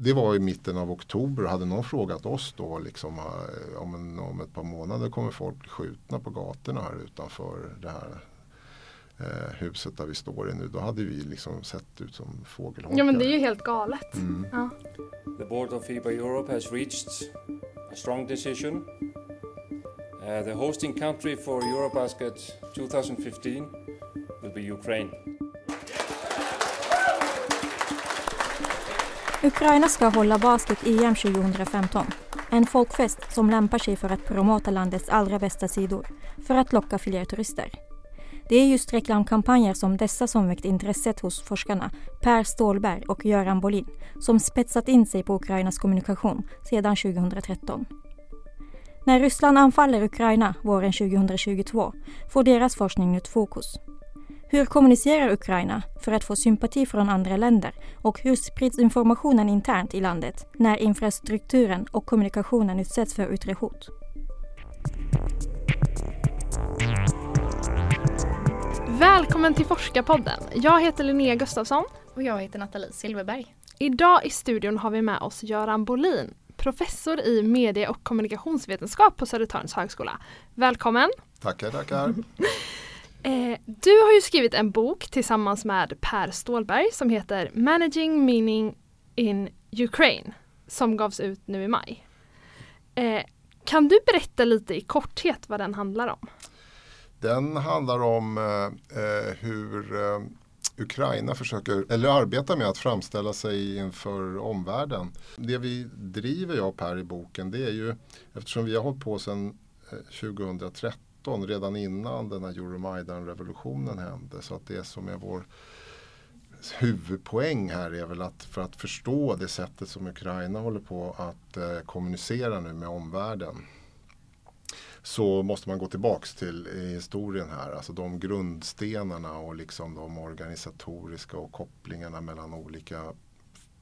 det var i mitten av oktober hade någon frågat oss då liksom, eh, om, en, om ett par månader kommer folk bli skjutna på gatorna här utanför det här eh, huset där vi står i nu. Då hade vi liksom sett ut som fågelholkar. Ja men det är ju helt galet. Mm. Ja. The board of FIBA Europe has reached a strong decision. Uh, the hosting country for Eurobasket 2015 will be Ukraine. Ukraina ska hålla basket-EM 2015. En folkfest som lämpar sig för att promota landets allra bästa sidor, för att locka fler turister. Det är just reklamkampanjer som dessa som väckt intresset hos forskarna Per Stålberg och Göran Bolin som spetsat in sig på Ukrainas kommunikation sedan 2013. När Ryssland anfaller Ukraina våren 2022 får deras forskning nytt fokus. Hur kommunicerar Ukraina för att få sympati från andra länder och hur sprids informationen internt i landet när infrastrukturen och kommunikationen utsätts för yttre hot? Välkommen till Forskarpodden. Jag heter Linnea Gustafsson. Och jag heter Nathalie Silverberg. Idag i studion har vi med oss Göran Bolin, professor i medie och kommunikationsvetenskap på Södertörns högskola. Välkommen! Tackar, tackar. Eh, du har ju skrivit en bok tillsammans med Per Stålberg som heter Managing Meaning in Ukraine som gavs ut nu i maj. Eh, kan du berätta lite i korthet vad den handlar om? Den handlar om eh, eh hur eh, Ukraina försöker, eller arbetar med att framställa sig inför omvärlden. Det vi driver jag och Per i boken det är ju eftersom vi har hållit på sedan eh, 2013 redan innan den här Euromaidan-revolutionen hände. Så att det som är vår huvudpoäng här är väl att för att förstå det sättet som Ukraina håller på att eh, kommunicera nu med omvärlden så måste man gå tillbaks till eh, historien här. Alltså de grundstenarna och liksom de organisatoriska och kopplingarna mellan olika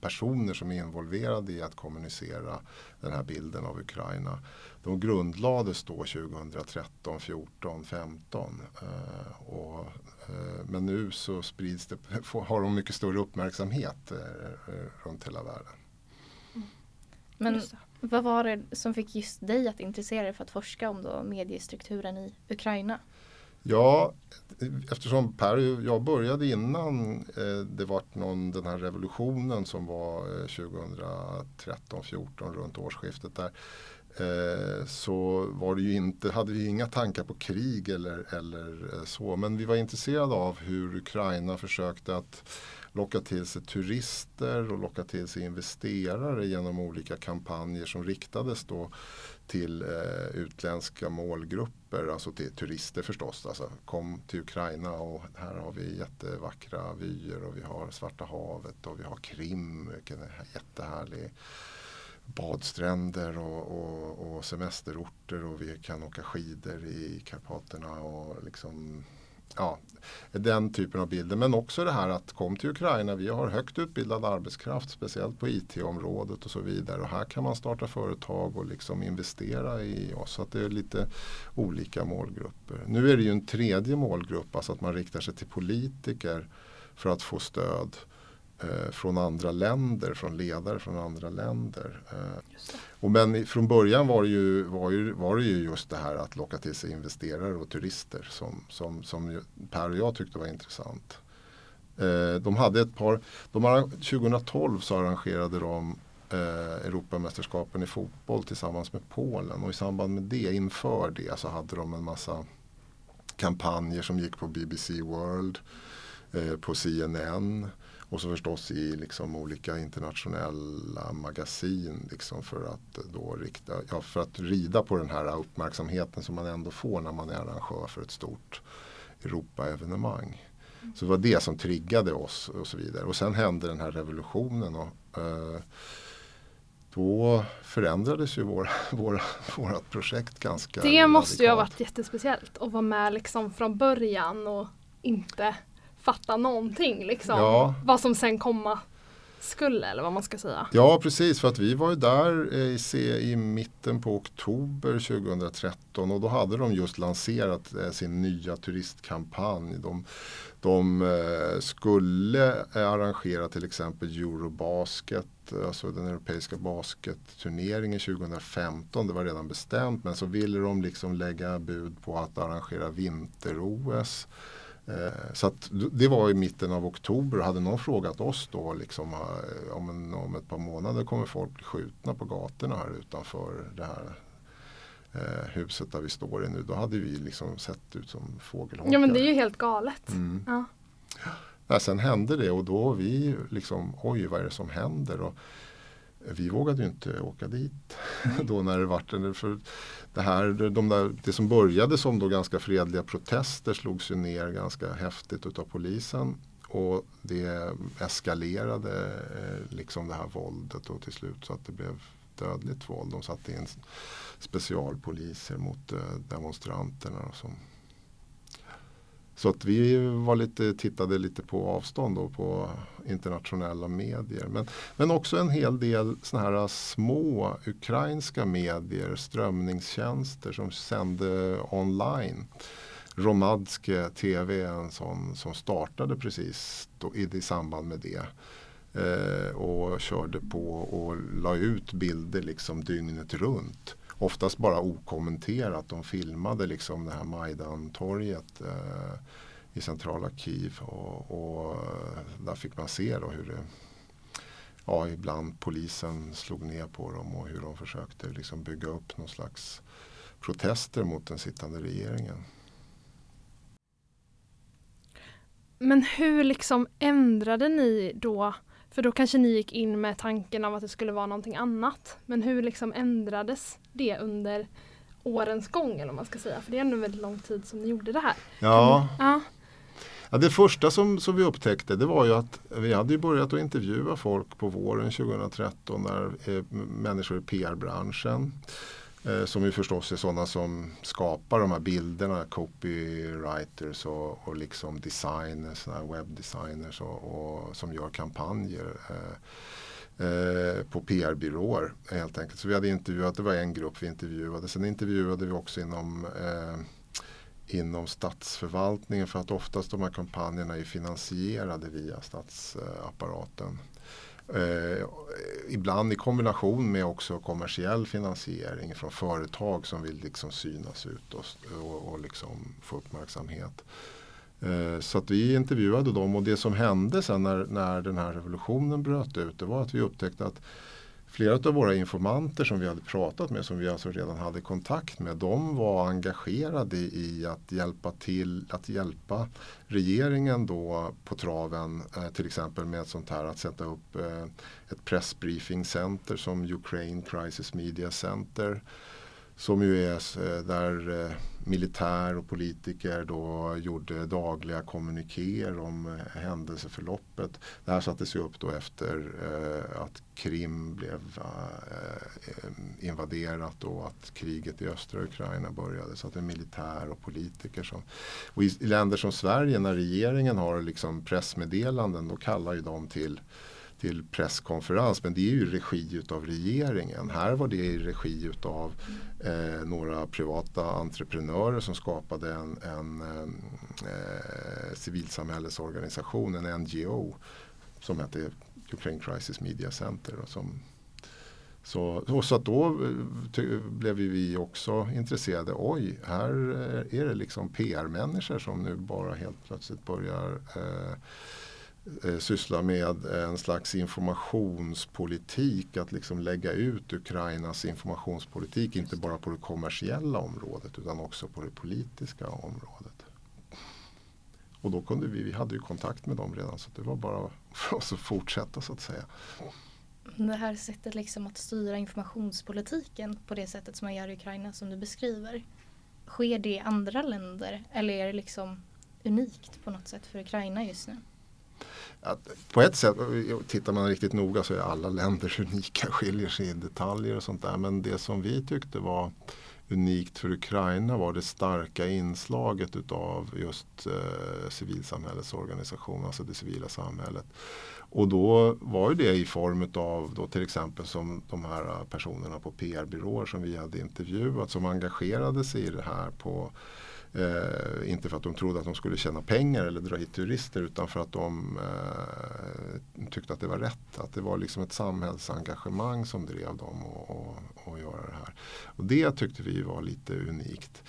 personer som är involverade i att kommunicera den här bilden av Ukraina. De grundlades då 2013, 14, 15. Eh, och, eh, men nu så sprids det, har de mycket större uppmärksamhet eh, eh, runt hela världen. Men Just det. vad var det som fick just dig att intressera dig för att forska om då mediestrukturen i Ukraina? Ja, eftersom Per och jag började innan eh, det var någon, den här revolutionen som var eh, 2013-14 runt årsskiftet där. Eh, så var det ju inte, hade vi inga tankar på krig eller, eller eh, så. Men vi var intresserade av hur Ukraina försökte att locka till sig turister och locka till sig investerare genom olika kampanjer som riktades då till eh, utländska målgrupper, alltså till turister förstås. Alltså, kom till Ukraina och här har vi jättevackra vyer och vi har Svarta havet och vi har Krim, vilken är jättehärlig badstränder och, och, och semesterorter och vi kan åka skidor i Karpaterna och liksom Ja, den typen av bilder. Men också det här att kom till Ukraina, vi har högt utbildad arbetskraft, speciellt på IT-området och så vidare. Och här kan man starta företag och liksom investera i oss. Så att det är lite olika målgrupper. Nu är det ju en tredje målgrupp, alltså att man riktar sig till politiker för att få stöd eh, från andra länder, från ledare från andra länder. Eh, och men från början var det, ju, var, ju, var det ju just det här att locka till sig investerare och turister som, som, som Per och jag tyckte var intressant. Eh, de hade ett par, de 2012 så arrangerade de eh, Europamästerskapen i fotboll tillsammans med Polen och i samband med det, inför det så hade de en massa kampanjer som gick på BBC World, eh, på CNN och så förstås i liksom olika internationella magasin liksom för att då rikta, ja, för att rida på den här uppmärksamheten som man ändå får när man är arrangör för ett stort Europa-evenemang. Så det var det som triggade oss och så vidare. Och sen hände den här revolutionen och eh, då förändrades ju vår, vår, vårat projekt ganska Det måste ju ha radikalt. varit jättespeciellt att vara med liksom från början och inte fatta någonting liksom. Ja. Vad som sen komma skull eller vad man ska säga. Ja precis för att vi var ju där eh, i, i mitten på oktober 2013 och då hade de just lanserat eh, sin nya turistkampanj. De, de eh, skulle arrangera till exempel Eurobasket, alltså den europeiska basketturneringen 2015. Det var redan bestämt men så ville de liksom lägga bud på att arrangera vinter-OS. Eh, så det var i mitten av oktober. Hade någon frågat oss då liksom, eh, om, en, om ett par månader kommer folk bli skjutna på gatorna här utanför det här eh, huset där vi står i nu. Då hade vi liksom sett ut som fågelholkar. Ja men det är ju helt galet. Mm. Ja. Ja, sen hände det och då vi liksom, oj vad är det som händer? Och vi vågade ju inte åka dit då när det vart för det här, de där, det som började som då ganska fredliga protester slogs ju ner ganska häftigt utav polisen. Och det eskalerade eh, liksom det här våldet och till slut så att det blev dödligt våld. De satte in specialpoliser mot eh, demonstranterna. Som så att vi var lite, tittade lite på avstånd då på internationella medier. Men, men också en hel del såna här små ukrainska medier, strömningstjänster som sände online. Romadske TV är en sån som startade precis då, i, i samband med det. Eh, och körde på och la ut bilder liksom dygnet runt oftast bara okommenterat. De filmade liksom det här Majdan-torget eh, i centrala Kiev och, och, eh, där fick man se då hur det ja, ibland polisen slog ner på dem och hur de försökte liksom bygga upp någon slags protester mot den sittande regeringen. Men hur liksom ändrade ni då för då kanske ni gick in med tanken av att det skulle vara någonting annat. Men hur liksom ändrades det under årens gång eller man ska säga? För det är ändå väldigt lång tid som ni gjorde det här. Ja. ja. ja det första som, som vi upptäckte det var ju att vi hade börjat att intervjua folk på våren 2013 när eh, människor i PR-branschen Eh, som ju förstås är sådana som skapar de här bilderna, copywriters och, och liksom designers, webbdesigners och, och, som gör kampanjer eh, eh, på PR-byråer helt enkelt. Så vi hade intervjuat, det var en grupp vi intervjuade. Sen intervjuade vi också inom eh, inom statsförvaltningen för att oftast de här kampanjerna är finansierade via statsapparaten. Eh, ibland i kombination med också kommersiell finansiering från företag som vill liksom synas ut och, och, och liksom få uppmärksamhet. Eh, så att vi intervjuade dem och det som hände sen när, när den här revolutionen bröt ut det var att vi upptäckte att flera av våra informanter som vi hade pratat med, som vi alltså redan hade kontakt med, de var engagerade i att hjälpa till, att hjälpa regeringen då på traven, eh, till exempel med ett sånt här att sätta upp eh, ett pressbriefingcenter som Ukraine Crisis Media Center som ju är eh, där eh, militär och politiker då gjorde dagliga kommunikéer om eh, händelseförloppet. Det här sattes ju upp då efter att Krim blev invaderat och att kriget i östra Ukraina började. Så att det är militär och politiker som och i länder som Sverige när regeringen har liksom pressmeddelanden då kallar ju de till till presskonferens. Men det är ju regi utav regeringen. Här var det i regi utav eh, några privata entreprenörer som skapade en, en eh, eh civilsamhällesorganisation, en NGO som hette Ukraine Crisis Media Center. Och som, så, och så att då eh, ty, blev vi också intresserade. Oj, här eh, är det liksom PR-människor som nu bara helt plötsligt börjar eh, eh, sysslar med en slags informationspolitik. Att liksom lägga ut Ukrainas informationspolitik inte bara på det kommersiella området utan också på det politiska området. Och då kunde vi, vi hade ju kontakt med dem redan så det var bara för oss att fortsätta så att säga. Det här sättet liksom att styra informationspolitiken på det sättet som man gör i Ukraina som du beskriver. Sker det i andra länder eller är det liksom unikt på något sätt för Ukraina just nu? Att på ett sätt, tittar man riktigt noga så är alla länder unika, skiljer sig i detaljer och sånt där. Men det som vi tyckte var unikt för Ukraina var det starka inslaget utav just eh, civilsamhällets organisation, alltså det civila samhället. Och då var ju det i form av då till exempel som de här personerna på PR-byråer som vi hade intervjuat som engagerade sig i det här på Eh, inte för att de trodde att de skulle tjäna pengar eller dra hit turister utan för att de eh, tyckte att det var rätt. Att det var liksom ett samhällsengagemang som drev dem att göra det här. Och det tyckte vi var lite unikt.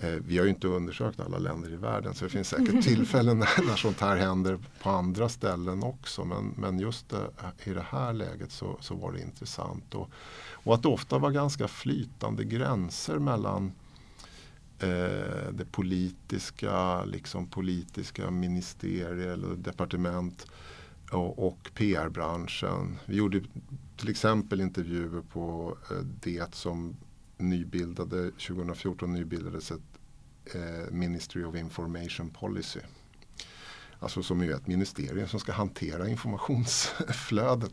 Eh, vi har ju inte undersökt alla länder i världen så det finns säkert tillfällen när, när sånt här händer på andra ställen också. Men, men just det, i det här läget så, så var det intressant. Och, och att det ofta var ganska flytande gränser mellan eh, det politiska, liksom politiska ministerier eller departement och, och PR-branschen. Vi gjorde till exempel intervjuer på eh, det som nybildade, 2014 nybildades ett eh, Ministry of Information Policy. Alltså som är ett ministerium som ska hantera informationsflödet.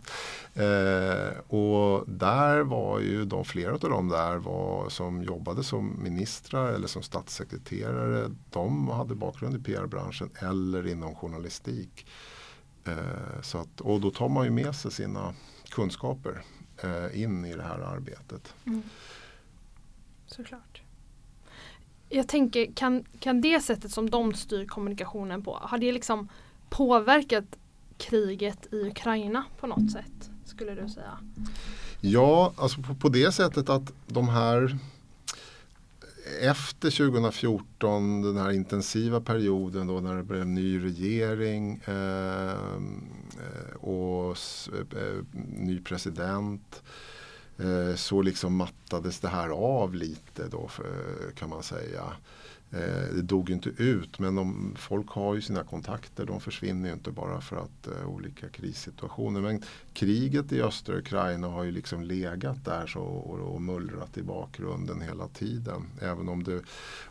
Eh, och där var ju de, flera av dem där var, som jobbade som ministrar eller som statssekreterare. De hade bakgrund i PR-branschen eller inom journalistik. Eh, så att, och då tar man ju med sig sina kunskaper eh, in i det här arbetet. Mm. Såklart. Jag tänker, kan, kan det sättet som de styr kommunikationen på, har det liksom påverkat kriget i Ukraina på något sätt? Skulle du säga? Ja, alltså på, på det sättet att de här efter 2014, den här intensiva perioden då när det blev ny regering eh, eh och eh, eh, ny president Eh, Eh, så liksom mattades det här av lite då eh, kan man säga. Eh, det dog inte ut men de, folk har ju sina kontakter. De försvinner ju inte bara för att uh, olika krissituationer. Men kriget i östra Ukraina har ju liksom legat där så, och, och mullrat i bakgrunden hela tiden. Även om det,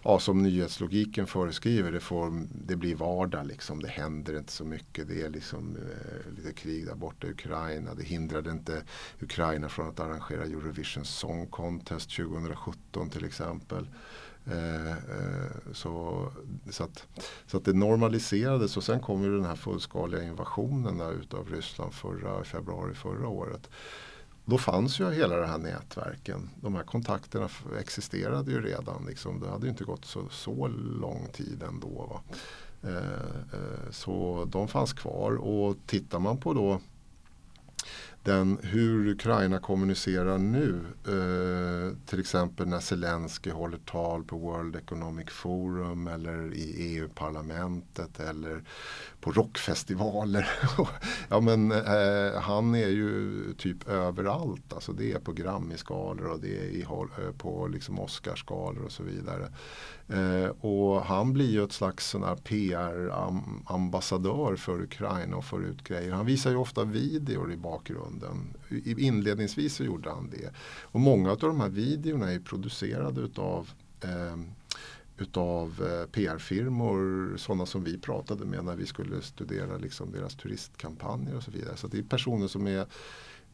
ja, som nyhetslogiken föreskriver, det, får, det blir vardag. Liksom. Det händer inte så mycket. Det är liksom uh, lite krig där borta i Ukraina. Det hindrade inte Ukraina från att arrangera Eurovision Song Contest 2017 till exempel. Eh, eh, så, så, att, så att det normaliserades och sen kom ju den här fullskaliga invasionen där utav Ryssland förra, februari förra året. Då fanns ju hela de här nätverken. De här kontakterna existerade ju redan. Liksom. Det hade ju inte gått så, så lång tid ändå. Eh, eh, så de fanns kvar och tittar man på då den, hur Ukraina kommunicerar nu. Eh, till exempel när Zelensky håller tal på World Economic Forum eller i EU-parlamentet eller på rockfestivaler. ja, men, eh, han är ju typ överallt. Alltså det är på Grammy-skalor och det är i, eh, på liksom Oscarskalor och så vidare. Eh, och han blir ju ett slags PR-ambassadör för Ukraina och för ut grejer. Han visar ju ofta videor i bakgrunden. I, inledningsvis så gjorde han det. Och många av de här videorna är producerade utav eh, utav eh, PR-firmor, sådana som vi pratade med när vi skulle studera liksom deras turistkampanjer och så vidare. Så det är personer som är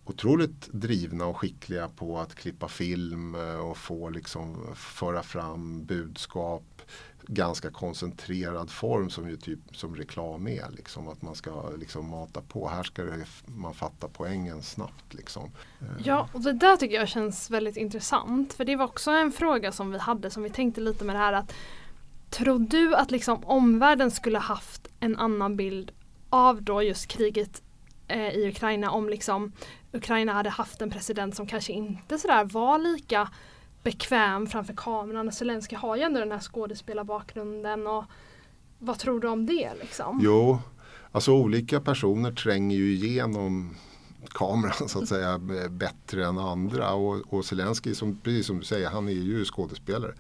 otroligt drivna och skickliga på att klippa film eh, och få liksom föra fram budskap ganska koncentrerad form som ju typ som reklam är. Liksom, att man ska liksom mata på. Här ska det, man fatta poängen snabbt. Liksom. Eh. Ja, och det där tycker jag känns väldigt intressant. För det var också en fråga som vi hade som vi tänkte lite med det här att Tror du att liksom omvärlden skulle haft en annan bild av då just kriget eh, i Ukraina om liksom Ukraina hade haft en president som kanske inte sådär var lika bekväm framför kameran. Zelenskyj har ju ändå den här skådespelarbakgrunden och vad tror du om det liksom? Jo, alltså olika personer tränger ju igenom kameran så att säga bättre än andra och, och Zelenskyj som, precis som du säger, han är ju skådespelare.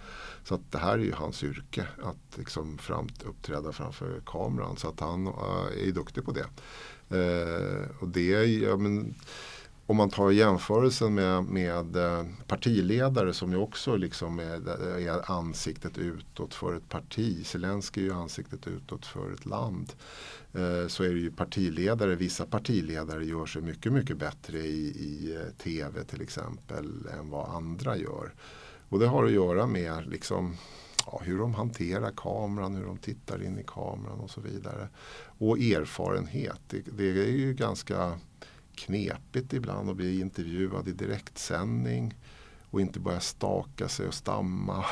Så att det här är ju hans yrke att liksom fram, uppträda framför kameran så att han äh, är duktig på det. Eh, och det, ja, men, om man tar jämförelsen med, med eh, partiledare som ju också liksom är, är ansiktet utåt för ett parti. Zelenskyj är ju ansiktet utåt för ett land. Eh, så är det ju partiledare, vissa partiledare gör sig mycket, mycket bättre i, i eh, tv till exempel än vad andra gör. Och det har att göra med liksom ja, hur de hanterar kameran, hur de tittar in i kameran och så vidare. Och erfarenhet, det, det är ju ganska knepigt ibland att bli intervjuad i direktsändning och inte börja staka sig och stamma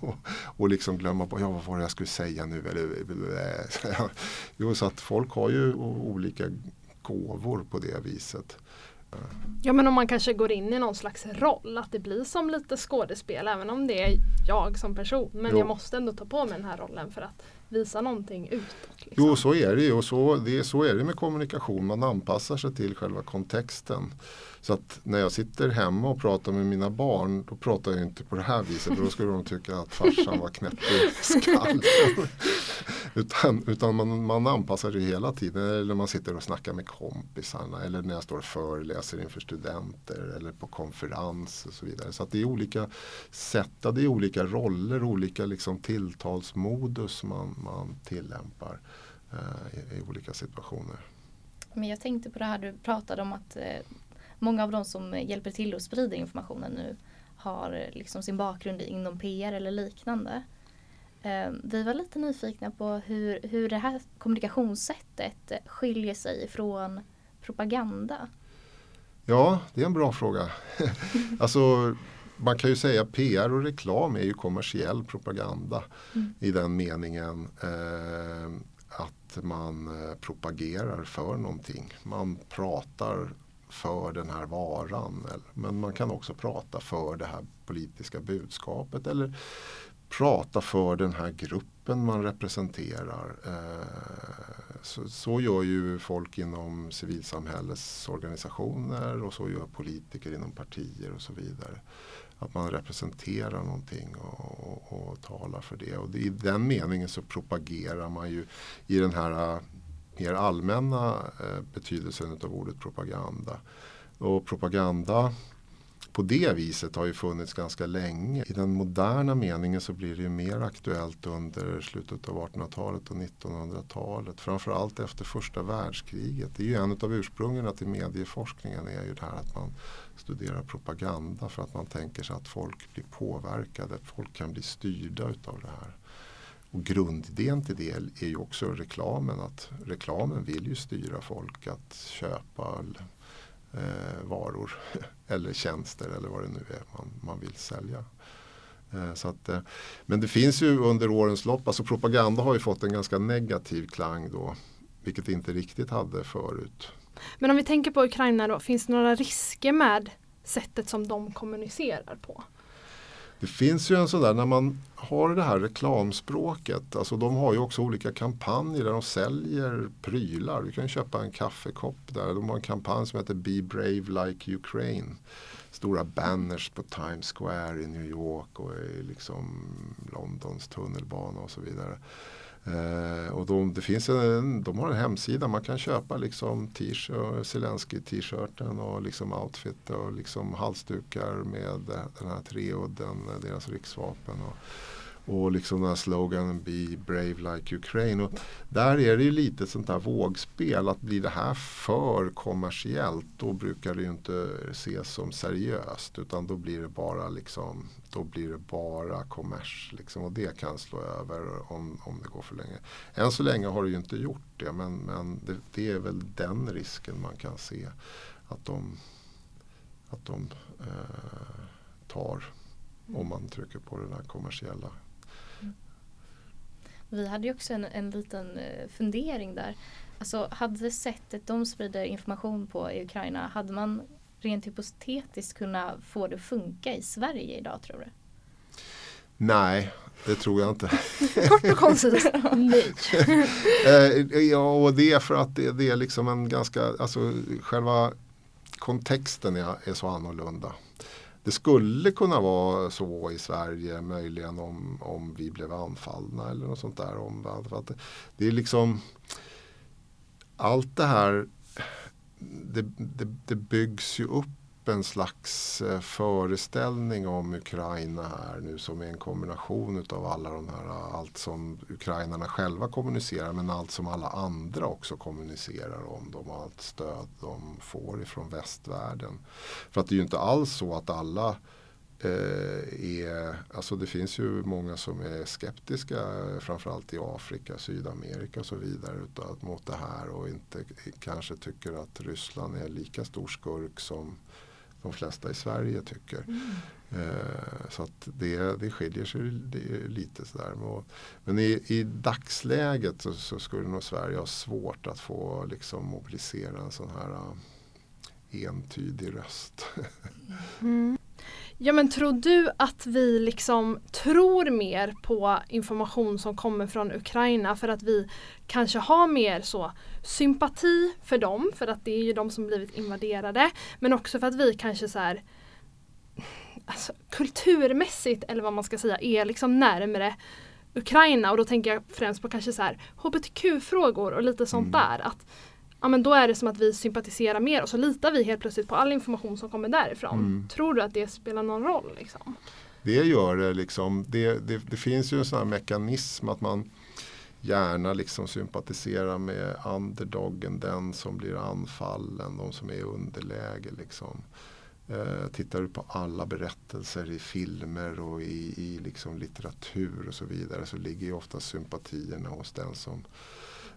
och, och liksom glömma på, ja vad var det jag skulle säga nu? Eller, jo, så att folk har ju olika gåvor på det viset. Ja men om man kanske går in i någon slags roll, att det blir som lite skådespel även om det är jag som person. Men jo. jag måste ändå ta på mig den här rollen för att visa någonting utåt. Liksom. Jo så är det ju och så, det, så är det med kommunikation. Man anpassar sig till själva kontexten. Så att när jag sitter hemma och pratar med mina barn då pratar jag inte på det här viset. Då skulle de tycka att farsan var knäpp i skallen. utan utan man, man anpassar sig hela tiden. Eller man sitter och snackar med kompisarna. Eller när jag står och föreläser inför studenter. Eller på konferens och så vidare. Så det är olika sätt, det är olika roller, olika liksom tilltalsmodus man, man tillämpar eh, i, i olika situationer. Men jag tänkte på det här du pratade om att eh, många av de som hjälper till att sprida informationen nu har liksom sin bakgrund inom PR eller liknande. Eh, vi var lite nyfikna på hur, hur det här kommunikationssättet skiljer sig från propaganda. Ja, det är en bra fråga. alltså, man kan ju säga PR och reklam är ju kommersiell propaganda mm. i den meningen eh, att man eh, propagerar för någonting. Man pratar för den här varan. Men man kan också prata för det här politiska budskapet eller prata för den här gruppen man representerar. Eh, så, så gör ju folk inom civilsamhällesorganisationer och så gör politiker inom partier och så vidare. Att man representerar någonting och, och, och talar för det. Och i den meningen så propagerar man ju i den här mer allmänna eh, betydelsen av ordet propaganda. Och propaganda på det viset har ju funnits ganska länge. I den moderna meningen så blir det ju mer aktuellt under slutet av 1800-talet och 1900-talet. Framförallt efter första världskriget. Det är ju en av ursprungen till medieforskningen är ju det här att man studerar propaganda för att man tänker sig att folk blir påverkade, folk kan bli styrda utav det här. Och grundidén till det är ju också reklamen. Att reklamen vill ju styra folk att köpa eh, varor eller tjänster eller vad det nu är man, man vill sälja. Eh, så att, eh, men det finns ju under årens lopp, alltså propaganda har ju fått en ganska negativ klang då. Vilket det inte riktigt hade förut. Men om vi tänker på Ukraina då, finns det några risker med sättet som de kommunicerar på? Det finns ju en sån där när man har det här reklamspråket. Alltså de har ju också olika kampanjer där de säljer prylar. Du kan köpa en kaffekopp där. De har en kampanj som heter Be Brave Like Ukraine. Stora banners på Times Square i New York och i liksom Londons tunnelbana och så vidare. Eh, och de, det finns en, de har en hemsida, man kan köpa liksom Zelensky-t-shirten och liksom outfit och liksom halsdukar med den här treudden, deras riksvapen. Och, och liksom den här sloganen Be brave like Ukraine. Och där är det ju lite sånt där vågspel. Att blir det här för kommersiellt då brukar det ju inte ses som seriöst. Utan då blir det bara liksom då blir det bara kommers. Liksom, och det kan slå över om, om det går för länge. Än så länge har det ju inte gjort det. Men, men det, det är väl den risken man kan se. Att de, att de eh, tar om man trycker på den här kommersiella vi hade ju också en, en liten eh, fundering där. Alltså hade sättet de sprider information på i Ukraina, hade man rent hypotetiskt kunnat få det att funka i Sverige idag tror du? Nej, det tror jag inte. Kort och koncist, nej. Eh, ja, och det är för att det, det, är liksom en ganska, alltså själva kontexten är, är så annorlunda. Det skulle kunna vara så i Sverige möjligen om, om vi blev anfallna eller något sånt där. Om, att det är liksom allt det här det, det, det byggs ju upp en slags eh, föreställning om Ukraina här nu som är en kombination av alla de här, eh, allt som ukrainarna själva kommunicerar men allt som alla andra också kommunicerar om dem och allt stöd de får ifrån västvärlden. För att det är ju inte alls så att alla eh, är, alltså det finns ju många som är skeptiska framförallt i Afrika, Sydamerika och så vidare utav, mot det här och inte kanske tycker att Ryssland är lika stor skurk som de flesta i Sverige tycker. Mm. Eh, så att det, det skiljer sig lite sådär. Men i, i dagsläget så, så, skulle nog Sverige ha svårt att få liksom, mobilisera en sån här uh, entydig röst. Mm. Ja men tror du att vi liksom tror mer på information som kommer från Ukraina för att vi kanske har mer så sympati för dem för att det är ju de som blivit invaderade men också för att vi kanske så här alltså, kulturmässigt eller vad man ska säga är liksom närmre Ukraina och då tänker jag främst på kanske så här hbtq-frågor och lite sånt mm. där. Att, ja, men då är det som att vi sympatiserar mer och så litar vi helt plötsligt på all information som kommer därifrån. Mm. Tror du att det spelar någon roll? Liksom? Det gör det. Liksom. Det, det, det finns ju en sån här mekanism att man gärna liksom sympatiserar med underdogen, den som blir anfallen, de som är i underläge. Liksom. Eh, tittar du på alla berättelser i filmer och i, i liksom litteratur och så vidare så ligger ju ofta sympatierna hos den som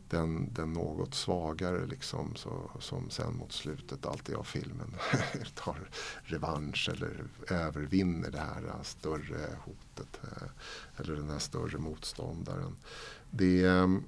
den, den något svagare liksom, så, som sen mot slutet alltid av filmen tar revansch eller övervinner det här större hotet eh, eller den här större motståndaren. Det, ehm,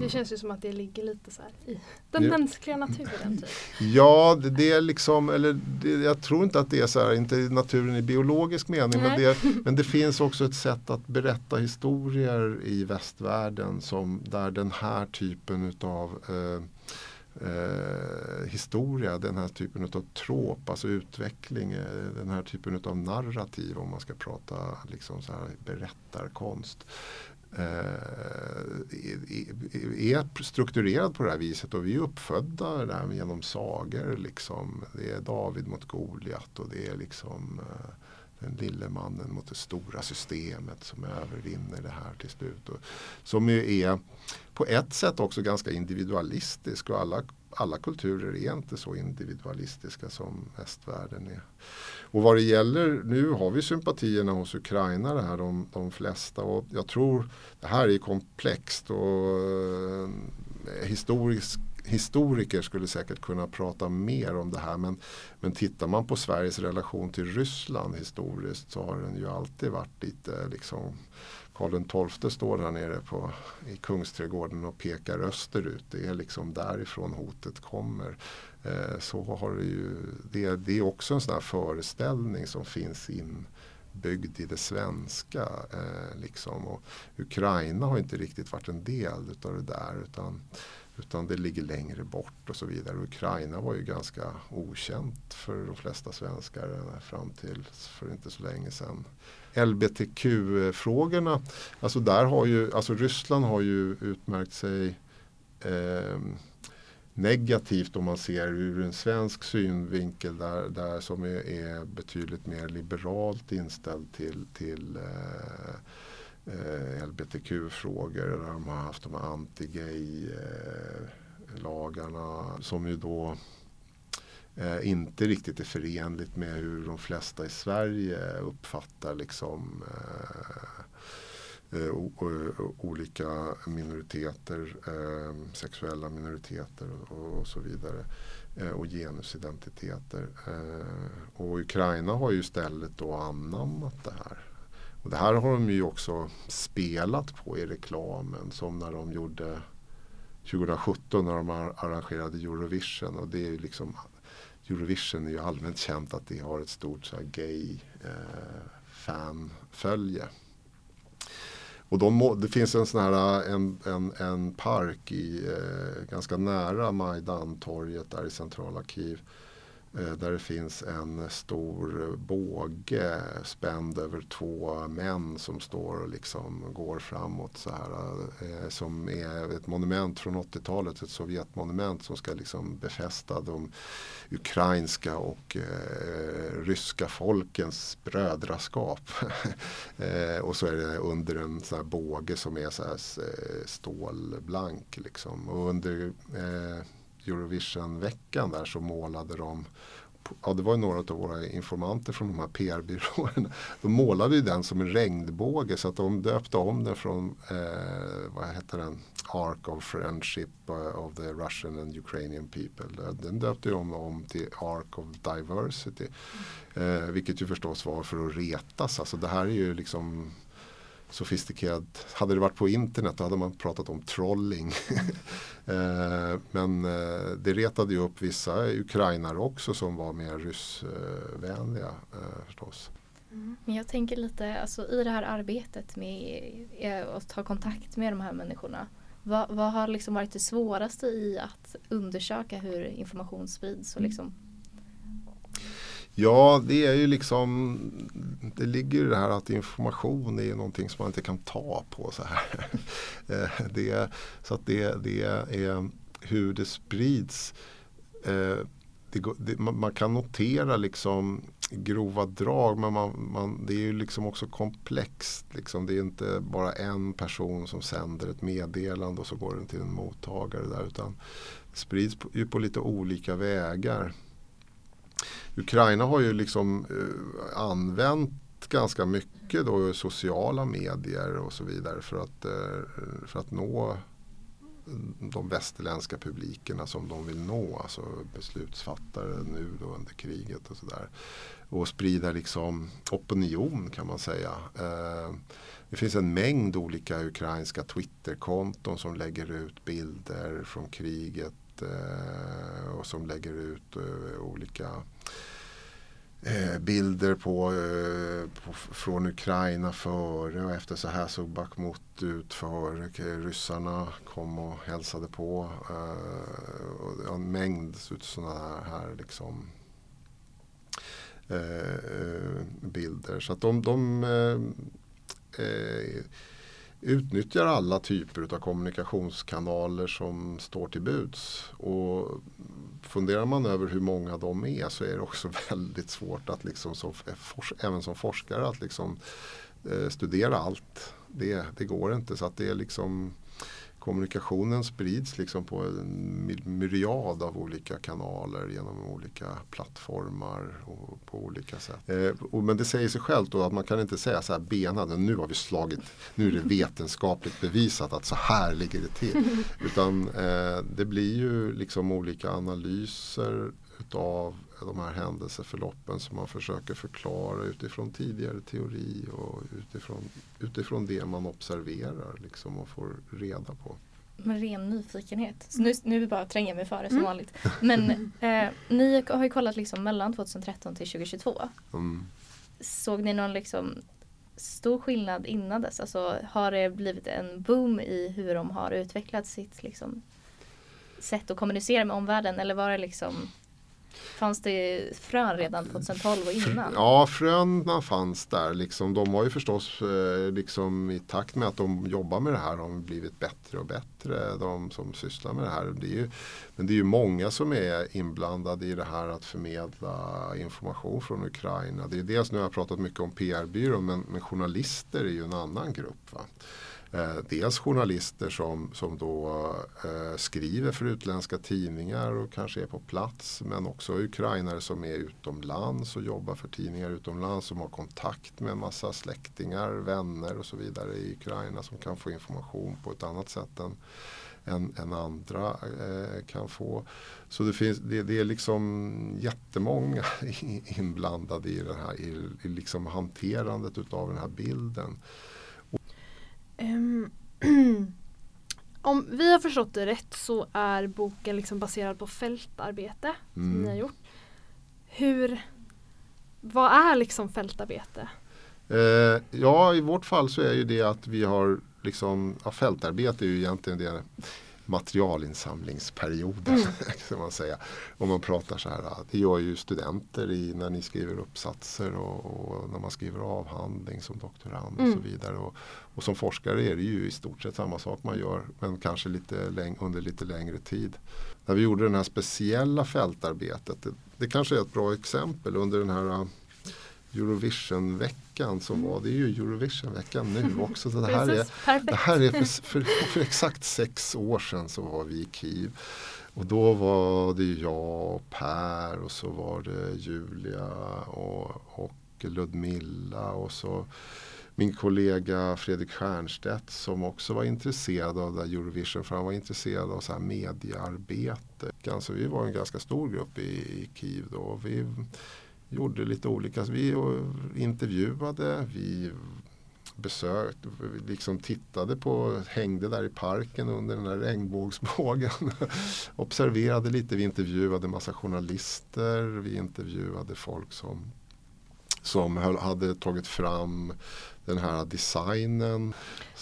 det känns ju som att det ligger lite så i den ja, mänskliga naturen. Typ. Ja, det, det, är liksom, eller det, jag tror inte att det är så här, inte naturen i biologisk mening, men det, men det, finns också ett sätt att berätta historier i västvärlden som där den här typen utav eh, eh, historia, den här typen av trop, alltså utveckling, eh, den här typen av narrativ om man ska prata liksom så här berättarkonst Eh, är strukturerad på det här viset och vi är uppfödda där genom sagor. Liksom. Det är David mot Goliat och det är liksom eh, den lille mannen mot det stora systemet som övervinner det här till slut. Och, som ju är på ett sätt också ganska individualistisk och alla, alla kulturer är inte så individualistiska som västvärlden är. Och vad det gäller, nu har vi sympatierna hos Ukraina här de, de flesta och jag tror det här är komplext och eh, historiskt historiker skulle säkert kunna prata mer om det här men, men tittar man på Sveriges relation till Ryssland historiskt så har den ju alltid varit lite liksom Karl XII står där nere på, i Kungsträdgården och pekar österut. Det är liksom därifrån hotet kommer. Eh, så har det ju, det, det, är också en sån här föreställning som finns inbyggd i det svenska. Eh, liksom. och Ukraina har inte riktigt varit en del utav det där. Utan, utan det ligger längre bort och så vidare. Ukraina var ju ganska okänt för de flesta svenskar fram till för inte så länge sedan. LBTQ-frågorna, alltså där har ju, alltså Ryssland har ju utmärkt sig eh, negativt om man ser ur en svensk synvinkel där, där som är, är betydligt mer liberalt inställd till, till eh, eh, LBTQ-frågor. Där de har haft de här anti-gay-lagarna eh, som ju då eh, inte riktigt är förenligt med hur de flesta i Sverige uppfattar liksom eh, eh, eh olika minoriteter, eh, sexuella minoriteter och, och så vidare eh, och genusidentiteter. Eh, och Ukraina har ju istället då anammat det här. Och det här har de ju också spelat på i reklamen som när de gjorde 2017 när de arrangerade Eurovision och det är liksom Eurovision är ju allmänt känt att det har ett stort så gay eh, fanfölje. Och de, det finns en sån här en, en, en park i, eh, ganska nära Majdan-torget där i centrala Kiev Eh, där det finns en stor båge spänd över två män som står och liksom går framåt så här. Eh, som är ett monument från 80-talet, ett Sovjetmonument som ska liksom befästa de ukrainska och eh, ryska folkens brödraskap. eh, och så är det under en sån här båge som är så här eh, stålblank liksom. Och under eh, Eurovision-veckan där så målade de ja det var några av våra informanter från de här PR-byråerna. De målade ju den som en regnbåge så att de döpte om den från, eh, vad heter den, Ark of Friendship eh, of the Russian and Ukrainian people. Den döpte de om till Ark of Diversity. Eh, vilket ju förstås var för att retas. Alltså det här är ju liksom sofistikerat. Hade det varit på internet då hade man pratat om trolling. Eh, men eh, det retade ju upp vissa ukrainare också som var mer ryssvänliga eh, förstås. Mm. Men jag tänker lite alltså, i det här arbetet med att ta kontakt med de här människorna. Vad, vad har liksom varit det svåraste i att undersöka hur information sprids och liksom Ja, det är ju liksom Det ligger i det här att information är någonting som man inte kan ta på så här. Eh, det, så att det, det är hur det sprids. Eh, det, det, man kan notera liksom grova drag men man, man, det är ju liksom också komplext. Liksom. Det är inte bara en person som sänder ett meddelande och så går den till en mottagare där utan det sprids på, ju på lite olika vägar. Ukraina har ju liksom eh, använt ganska mycket då sociala medier och så vidare för att, eh, för att nå de västerländska publikerna som de vill nå, alltså beslutsfattare nu då under kriget och sådär. Och sprida liksom opinion kan man säga. Eh, det finns en mängd olika ukrainska Twitterkonton som lägger ut bilder från kriget Eh, och som lägger ut eh, olika eh, bilder på, på, från Ukraina före och efter så här såg Bakhmut ut före ryssarna kom och hälsade på. Och en mängd sådana här liksom, bilder. Så att de, de utnyttjar alla typer av kommunikationskanaler som står till buds. Och funderar man över hur många de är så är det också väldigt svårt att liksom som, även som forskare att liksom, eh, studera allt. Det, det går inte så att det är liksom kommunikationen sprids liksom på en myriad av olika kanaler genom olika plattformar och på olika sätt. Eh, och, men det säger sig självt då att man kan inte säga så här benade, nu har vi slagit, nu är det vetenskapligt bevisat att så här ligger det till. Utan eh, det blir ju liksom olika analyser utav de här händelseförloppen som man försöker förklara utifrån tidigare teori och utifrån, utifrån det man observerar liksom och får reda på. Med ren nyfikenhet. Så nu, nu bara tränger jag mig före som mm. vanligt. Men eh, ni har ju kollat liksom mellan 2013 till 2022. Mm. Såg ni någon liksom stor skillnad innan dess? Alltså har det blivit en boom i hur de har utvecklat sitt liksom, sätt att kommunicera med omvärlden eller var det liksom Fanns det frön redan 2012 och innan? Ja, fröna fanns där. Liksom, de har ju förstås eh, liksom, i takt med att de jobbar med det här har blivit bättre och bättre. De som sysslar med det här. Det är ju, men det är ju många som är inblandade i det här att förmedla information från Ukraina. Det är dels, nu har jag pratat mycket om PR-byrån men, men journalister är ju en annan grupp. Va? Eh, dels journalister som, som då eh, skriver för utländska tidningar och kanske är på plats. Men också ukrainare som är utomlands och jobbar för tidningar utomlands. Som har kontakt med en massa släktingar, vänner och så vidare i Ukraina. Som kan få information på ett annat sätt än, än, än andra eh, kan få. Så det, finns, det, det, är liksom jättemånga inblandade i, den här, i, i liksom hanterandet utav den här bilden. Um, om vi har förstått det rätt så är boken liksom baserad på fältarbete mm. som ni har gjort. Hur, vad är liksom fältarbete? Eh, ja, i vårt fall så är ju det att vi har liksom, ja, fältarbete är ju egentligen det materialinsamlingsperioden. Mm. kan man säga. Om man pratar så här. Det gör ju studenter i, när ni skriver uppsatser och, och när man skriver avhandling som doktorand mm. och så vidare. Och, och, som forskare är det ju i stort sett samma sak man gör men kanske lite läng under lite längre tid. När vi gjorde det här speciella fältarbetet, det, det kanske är ett bra exempel under den här Eurovision-veckan som var. Det ju Eurovision-veckan nu också. Så det, här är, det här är för, för, för, exakt sex år sedan så var vi i Kiev. och då var det jag och Per och så var det Julia och, och Ludmilla och så min kollega Fredrik Stiernstedt som också var intresserad av det Eurovision för han var intresserad av så här mediearbete. Alltså vi var en ganska stor grupp i, i Kiev då. Vi gjorde lite olika, vi intervjuade, vi besökte, liksom tittade på, hängde där i parken under den här regnbågsbågen. Observerade lite, vi intervjuade massa journalister, vi intervjuade folk som, som hade tagit fram den här designen.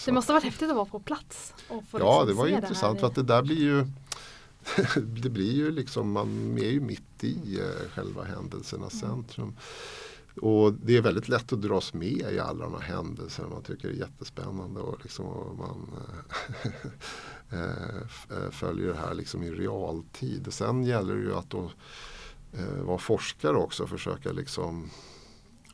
Det måste varit häftigt att vara på plats. Och få ja, liksom det var intressant det för att det där blir ju det blir ju liksom, man är ju mitt i eh, själva händelsernas mm. centrum. Och det är väldigt lätt att dras med i alla de här händelserna. Man tycker det är jättespännande och, liksom, och man eh, eh, följer det här liksom i realtid. Sen gäller det ju att då, vara forskare också och försöka liksom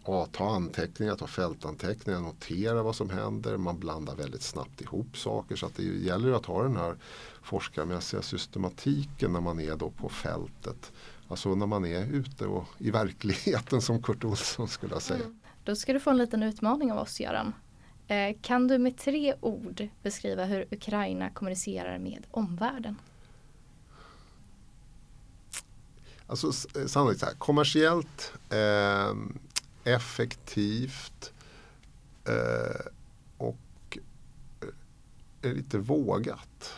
ja, ta anteckningar, ta fältanteckningar, notera vad som händer. Man blandar väldigt snabbt ihop saker så att det gäller att ha den här forskarmässiga systematiken när man är då på fältet. Alltså när man är ute och i verkligheten som Kurt Olsson skulle säga. Mm. Då ska du få en liten utmaning av oss Göran. Eh, kan du med tre ord beskriva hur Ukraina kommunicerar med omvärlden? Alltså eh, sannolikt så här, kommersiellt, eh, effektivt eh, och eh, lite vågat.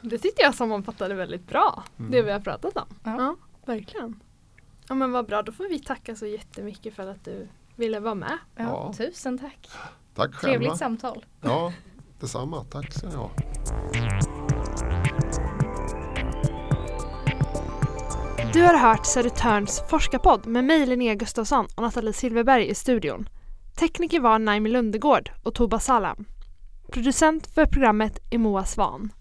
Det tyckte jag sammanfattade väldigt bra, mm. det vi har pratat om. Ja. ja. verkligen. Ja men vad bra, då får vi tacka så jättemycket för att du ville vara med. Ja, ja. Tusen tack. Tack själva. Trevligt samtal. Ja, detsamma. Tack ska ni ha. Du har hört Södertörns forskarpodd med mig Linnea Gustafsson och Nathalie Silverberg i studion. Tekniker var Naimi Lundegård och Toba Salam. Producent för programmet är Moa Svan.